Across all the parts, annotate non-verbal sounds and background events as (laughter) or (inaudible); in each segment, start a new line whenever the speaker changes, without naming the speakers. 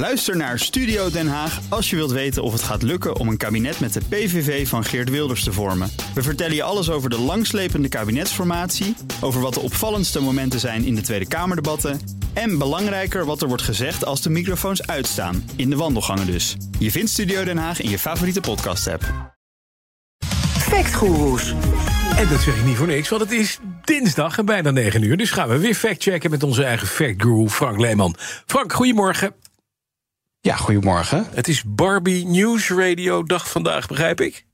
Luister naar Studio Den Haag als je wilt weten of het gaat lukken om een kabinet met de PVV van Geert Wilders te vormen. We vertellen je alles over de langslepende kabinetsformatie, over wat de opvallendste momenten zijn in de Tweede Kamerdebatten en belangrijker wat er wordt gezegd als de microfoons uitstaan, in de wandelgangen dus. Je vindt Studio Den Haag in je favoriete podcast-app.
Factgoeroes.
En dat zeg ik niet voor niks, want het is dinsdag en bijna 9 uur. Dus gaan we weer factchecken met onze eigen factguru Frank Leeman. Frank, goedemorgen.
Ja, goedemorgen.
Het is Barbie News Radio dag vandaag, begrijp ik?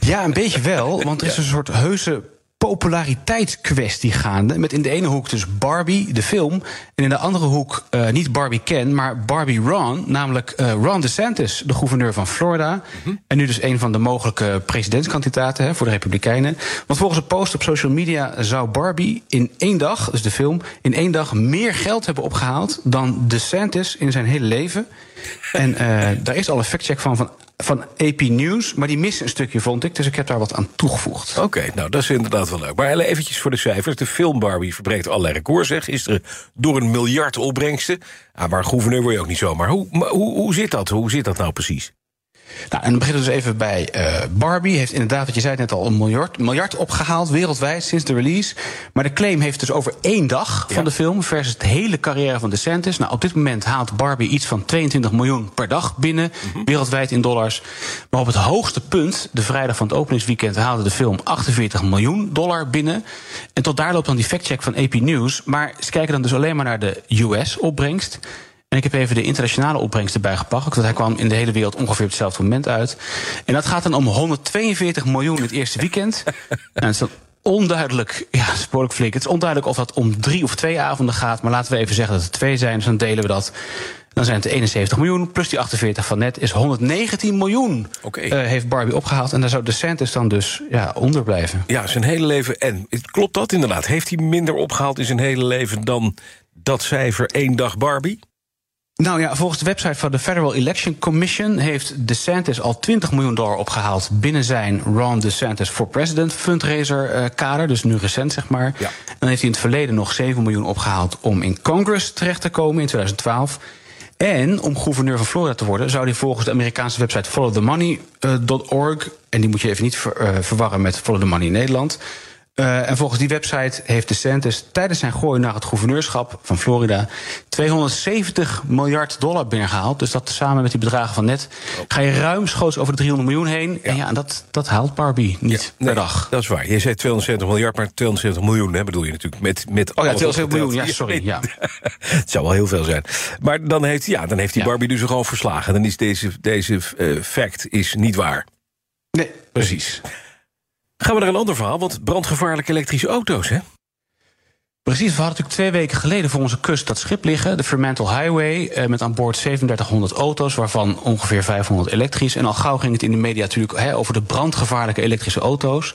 Ja, een beetje wel, want er is een soort heuse populariteitskwestie gaande. Met in de ene hoek dus Barbie, de film. En in de andere hoek uh, niet Barbie Ken, maar Barbie Ron. Namelijk uh, Ron DeSantis, de gouverneur van Florida. Mm -hmm. En nu dus een van de mogelijke presidentskandidaten hè, voor de Republikeinen. Want volgens een post op social media zou Barbie in één dag, dus de film, in één dag meer geld hebben opgehaald dan DeSantis in zijn hele leven. En uh, (laughs) daar is al een factcheck van, van van AP News, maar die missen een stukje, vond ik. Dus ik heb daar wat aan toegevoegd.
Oké, nou, dat is inderdaad wel leuk. Maar eventjes voor de cijfers. De film Barbie verbreekt allerlei records, zeg. Gisteren door een miljard opbrengsten. Ah, maar gouverneur word je ook niet zomaar. Hoe, hoe, hoe zit dat? Hoe zit dat nou precies?
Nou, en dan beginnen we dus even bij uh, Barbie. Heeft inderdaad, wat je zei net al, een miljard, miljard opgehaald wereldwijd sinds de release. Maar de claim heeft dus over één dag van de film versus de hele carrière van DeSantis. Nou, op dit moment haalt Barbie iets van 22 miljoen per dag binnen, mm -hmm. wereldwijd in dollars. Maar op het hoogste punt, de vrijdag van het openingsweekend, haalde de film 48 miljoen dollar binnen. En tot daar loopt dan die factcheck van AP News. Maar ze kijken dan dus alleen maar naar de US-opbrengst. En ik heb even de internationale opbrengst erbij gepakt. Want hij kwam in de hele wereld ongeveer op hetzelfde moment uit. En dat gaat dan om 142 miljoen het eerste weekend. (laughs) en het is dan onduidelijk, ja, spoorlijk flink. Het is onduidelijk of dat om drie of twee avonden gaat. Maar laten we even zeggen dat het twee zijn. Dus dan delen we dat. Dan zijn het 71 miljoen. Plus die 48 van net is 119 miljoen.
Okay.
Uh, heeft Barbie opgehaald. En daar zou DeSantis dan dus ja, onder blijven.
Ja, zijn hele leven. En klopt dat inderdaad? Heeft hij minder opgehaald in zijn hele leven dan dat cijfer één dag Barbie?
Nou ja, volgens de website van de Federal Election Commission heeft DeSantis al 20 miljoen dollar opgehaald binnen zijn Ron DeSantis for President fundraiser uh, kader, dus nu recent zeg maar.
Ja.
Dan heeft hij in het verleden nog 7 miljoen opgehaald om in Congress terecht te komen in 2012. En om gouverneur van Florida te worden, zou hij volgens de Amerikaanse website followthemoney.org, uh, en die moet je even niet ver, uh, verwarren met Follow the Money in Nederland. Uh, en volgens die website heeft DeSantis tijdens zijn gooi naar het gouverneurschap van Florida 270 miljard dollar binnengehaald. Dus dat samen met die bedragen van net ga je ruimschoots over de 300 miljoen heen. Ja. En ja, dat, dat haalt Barbie niet ja, nee, per dag.
Dat is waar. Je zei 270 miljard, maar 270 miljoen hè, bedoel je natuurlijk. Met, met
oh ja, 270 miljoen, ja, sorry. Ja. (laughs)
het zou wel heel veel zijn. Maar dan heeft, ja, dan heeft die Barbie dus gewoon verslagen. Dan is deze, deze uh, fact is niet waar.
Nee, precies.
Gaan we naar een ander verhaal, want brandgevaarlijke elektrische auto's, hè?
Precies, we hadden natuurlijk twee weken geleden voor onze kust dat schip liggen, de Fremantle Highway, eh, met aan boord 3700 auto's, waarvan ongeveer 500 elektrisch. En al gauw ging het in de media natuurlijk hè, over de brandgevaarlijke elektrische auto's.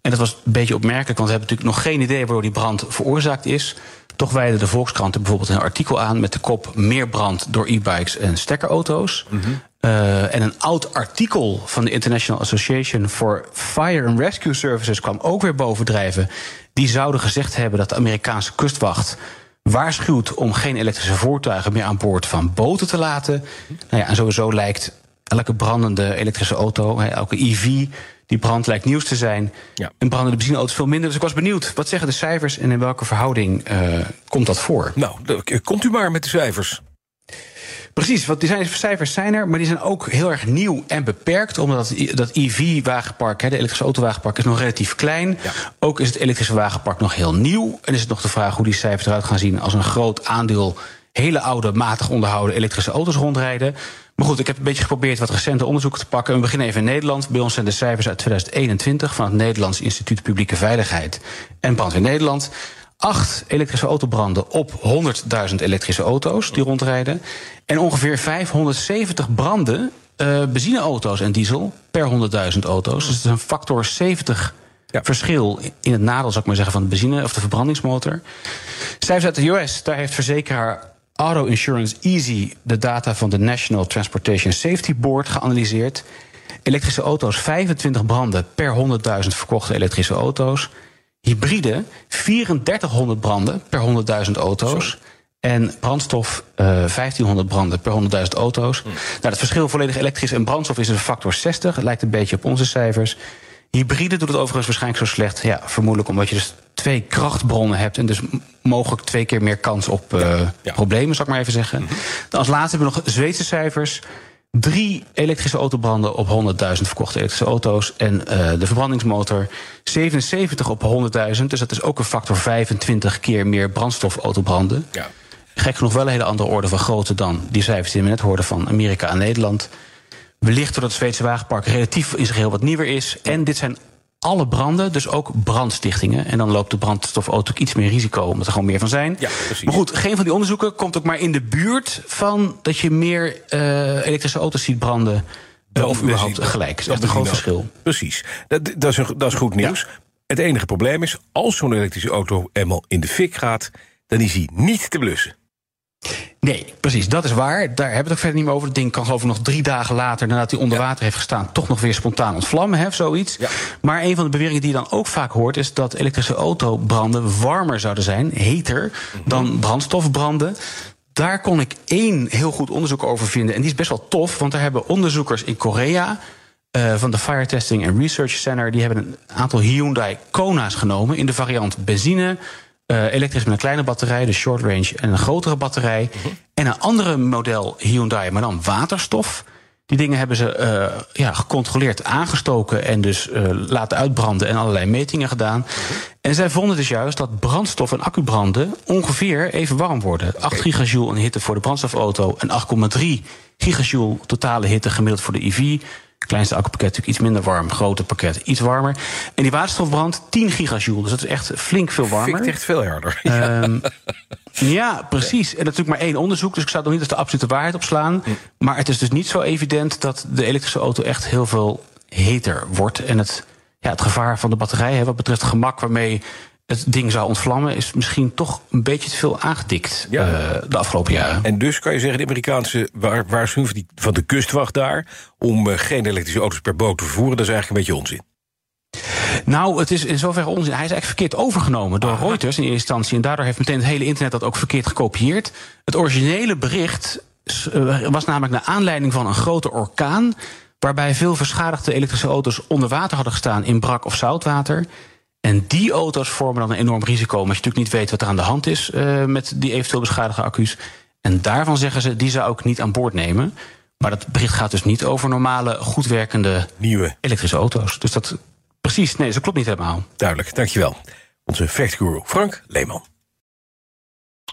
En dat was een beetje opmerkelijk, want we hebben natuurlijk nog geen idee waardoor die brand veroorzaakt is. Toch wijden de Volkskrant er bijvoorbeeld een artikel aan met de kop meer brand door e-bikes en stekkerauto's. Mm -hmm. Uh, en een oud artikel van de International Association for Fire and Rescue Services kwam ook weer bovendrijven. Die zouden gezegd hebben dat de Amerikaanse kustwacht waarschuwt om geen elektrische voertuigen meer aan boord van boten te laten. Nou ja, en sowieso lijkt elke brandende elektrische auto, elke EV die brand lijkt nieuws te zijn.
Ja.
En brandende benzineauto's veel minder. Dus ik was benieuwd, wat zeggen de cijfers en in welke verhouding uh, komt dat voor?
Nou, komt u maar met de cijfers.
Precies, want die cijfers zijn er, maar die zijn ook heel erg nieuw en beperkt. Omdat dat EV-wagenpark, de elektrische autowagenpark, is nog relatief klein.
Ja.
Ook is het elektrische wagenpark nog heel nieuw. En is het nog de vraag hoe die cijfers eruit gaan zien als een groot aandeel hele oude, matig onderhouden elektrische auto's rondrijden. Maar goed, ik heb een beetje geprobeerd wat recente onderzoeken te pakken. We beginnen even in Nederland. Bij ons zijn de cijfers uit 2021 van het Nederlands Instituut Publieke Veiligheid en Brandweer Nederland. Acht elektrische autobranden op 100.000 elektrische auto's die rondrijden. En ongeveer 570 branden, uh, benzineauto's en diesel, per 100.000 auto's. Dus het is een factor 70 ja. verschil in het nadeel, zou ik maar zeggen, van de benzine of de verbrandingsmotor. Cijfers uit de US, daar heeft verzekeraar Auto Insurance Easy de data van de National Transportation Safety Board geanalyseerd. Elektrische auto's 25 branden per 100.000 verkochte elektrische auto's. Hybride 3400 branden per 100.000 auto's. Sorry. En brandstof uh, 1500 branden per 100.000 auto's. Nou, het verschil volledig elektrisch en brandstof is een factor 60. Het lijkt een beetje op onze cijfers. Hybride doet het overigens waarschijnlijk zo slecht. Ja, vermoedelijk omdat je dus twee krachtbronnen hebt... en dus mogelijk twee keer meer kans op uh, ja. problemen, zal ik maar even zeggen. Mm -hmm. Als laatste hebben we nog Zweedse cijfers. Drie elektrische autobranden op 100.000 verkochte elektrische auto's. En uh, de verbrandingsmotor 77 op 100.000. Dus dat is ook een factor 25 keer meer brandstofautobranden. Ja. Gek genoeg wel een hele andere orde van grootte dan die cijfers die we net hoorden van Amerika en Nederland. Wellicht doordat het Zweedse wagenpark relatief in zich heel wat nieuwer is. En dit zijn alle branden, dus ook brandstichtingen. En dan loopt de brandstofauto ook iets meer risico, omdat er gewoon meer van zijn.
Ja, precies.
Maar goed, geen van die onderzoeken komt ook maar in de buurt van dat je meer uh, elektrische auto's ziet branden. Uh, of überhaupt gelijk. Dat is echt een groot verschil.
Precies. Dat, dat, is, dat is goed nieuws. Ja. Het enige probleem is, als zo'n elektrische auto eenmaal in de fik gaat, dan is hij niet te blussen.
Nee, precies, dat is waar. Daar hebben we het ook verder niet meer over. Het ding kan geloof ik nog drie dagen later, nadat hij onder water heeft gestaan, toch nog weer spontaan ontvlammen, hè, of zoiets. Ja. Maar een van de beweringen die je dan ook vaak hoort, is dat elektrische autobranden warmer zouden zijn, heter, mm -hmm. dan brandstofbranden. Daar kon ik één heel goed onderzoek over vinden. En die is best wel tof, want daar hebben onderzoekers in Korea. Uh, van de Fire Testing and Research Center. Die hebben een aantal Hyundai Kona's genomen in de variant benzine, uh, elektrisch met een kleine batterij, de short range, en een grotere batterij. -huh. En een andere model Hyundai, maar dan waterstof. Die dingen hebben ze uh, ja, gecontroleerd aangestoken en dus uh, laten uitbranden en allerlei metingen gedaan. -huh. En zij vonden dus juist dat brandstof en accubranden ongeveer even warm worden. 8 gigajoule een hitte voor de brandstofauto en 8,3 gigajoule totale hitte gemiddeld voor de EV. Kleinste accupakket natuurlijk iets minder warm. Grote pakket iets warmer. En die waterstofbrand 10 gigajoule. Dus dat is echt flink veel warmer.
Fikt echt veel harder. (laughs)
Um, ja, precies. En natuurlijk maar één onderzoek. Dus ik zou het nog niet als de absolute waarheid opslaan. Hm. Maar het is dus niet zo evident dat de elektrische auto echt heel veel heter wordt. En het, ja, het gevaar van de batterij, hè, wat betreft het gemak waarmee het ding zou ontvlammen, is misschien toch een beetje te veel aangedikt ja. uh, de afgelopen jaren.
En dus kan je zeggen, de Amerikaanse waarschuwing van de kustwacht daar om uh, geen elektrische auto's per boot te vervoeren, dat is eigenlijk een beetje onzin.
Nou, het is in zoverre onzin. Hij is eigenlijk verkeerd overgenomen door Aha. Reuters in eerste instantie. En daardoor heeft meteen het hele internet dat ook verkeerd gekopieerd. Het originele bericht uh, was namelijk naar aanleiding van een grote orkaan. Waarbij veel beschadigde elektrische auto's onder water hadden gestaan in brak of zoutwater. En die auto's vormen dan een enorm risico, omdat je natuurlijk niet weet wat er aan de hand is uh, met die eventueel beschadigde accu's. En daarvan zeggen ze, die zou ik niet aan boord nemen. Maar dat bericht gaat dus niet over normale, goed werkende
nieuwe
elektrische auto's. Dus dat precies, nee, dat klopt niet helemaal.
Duidelijk, dankjewel. Onze factguru Frank Leeman.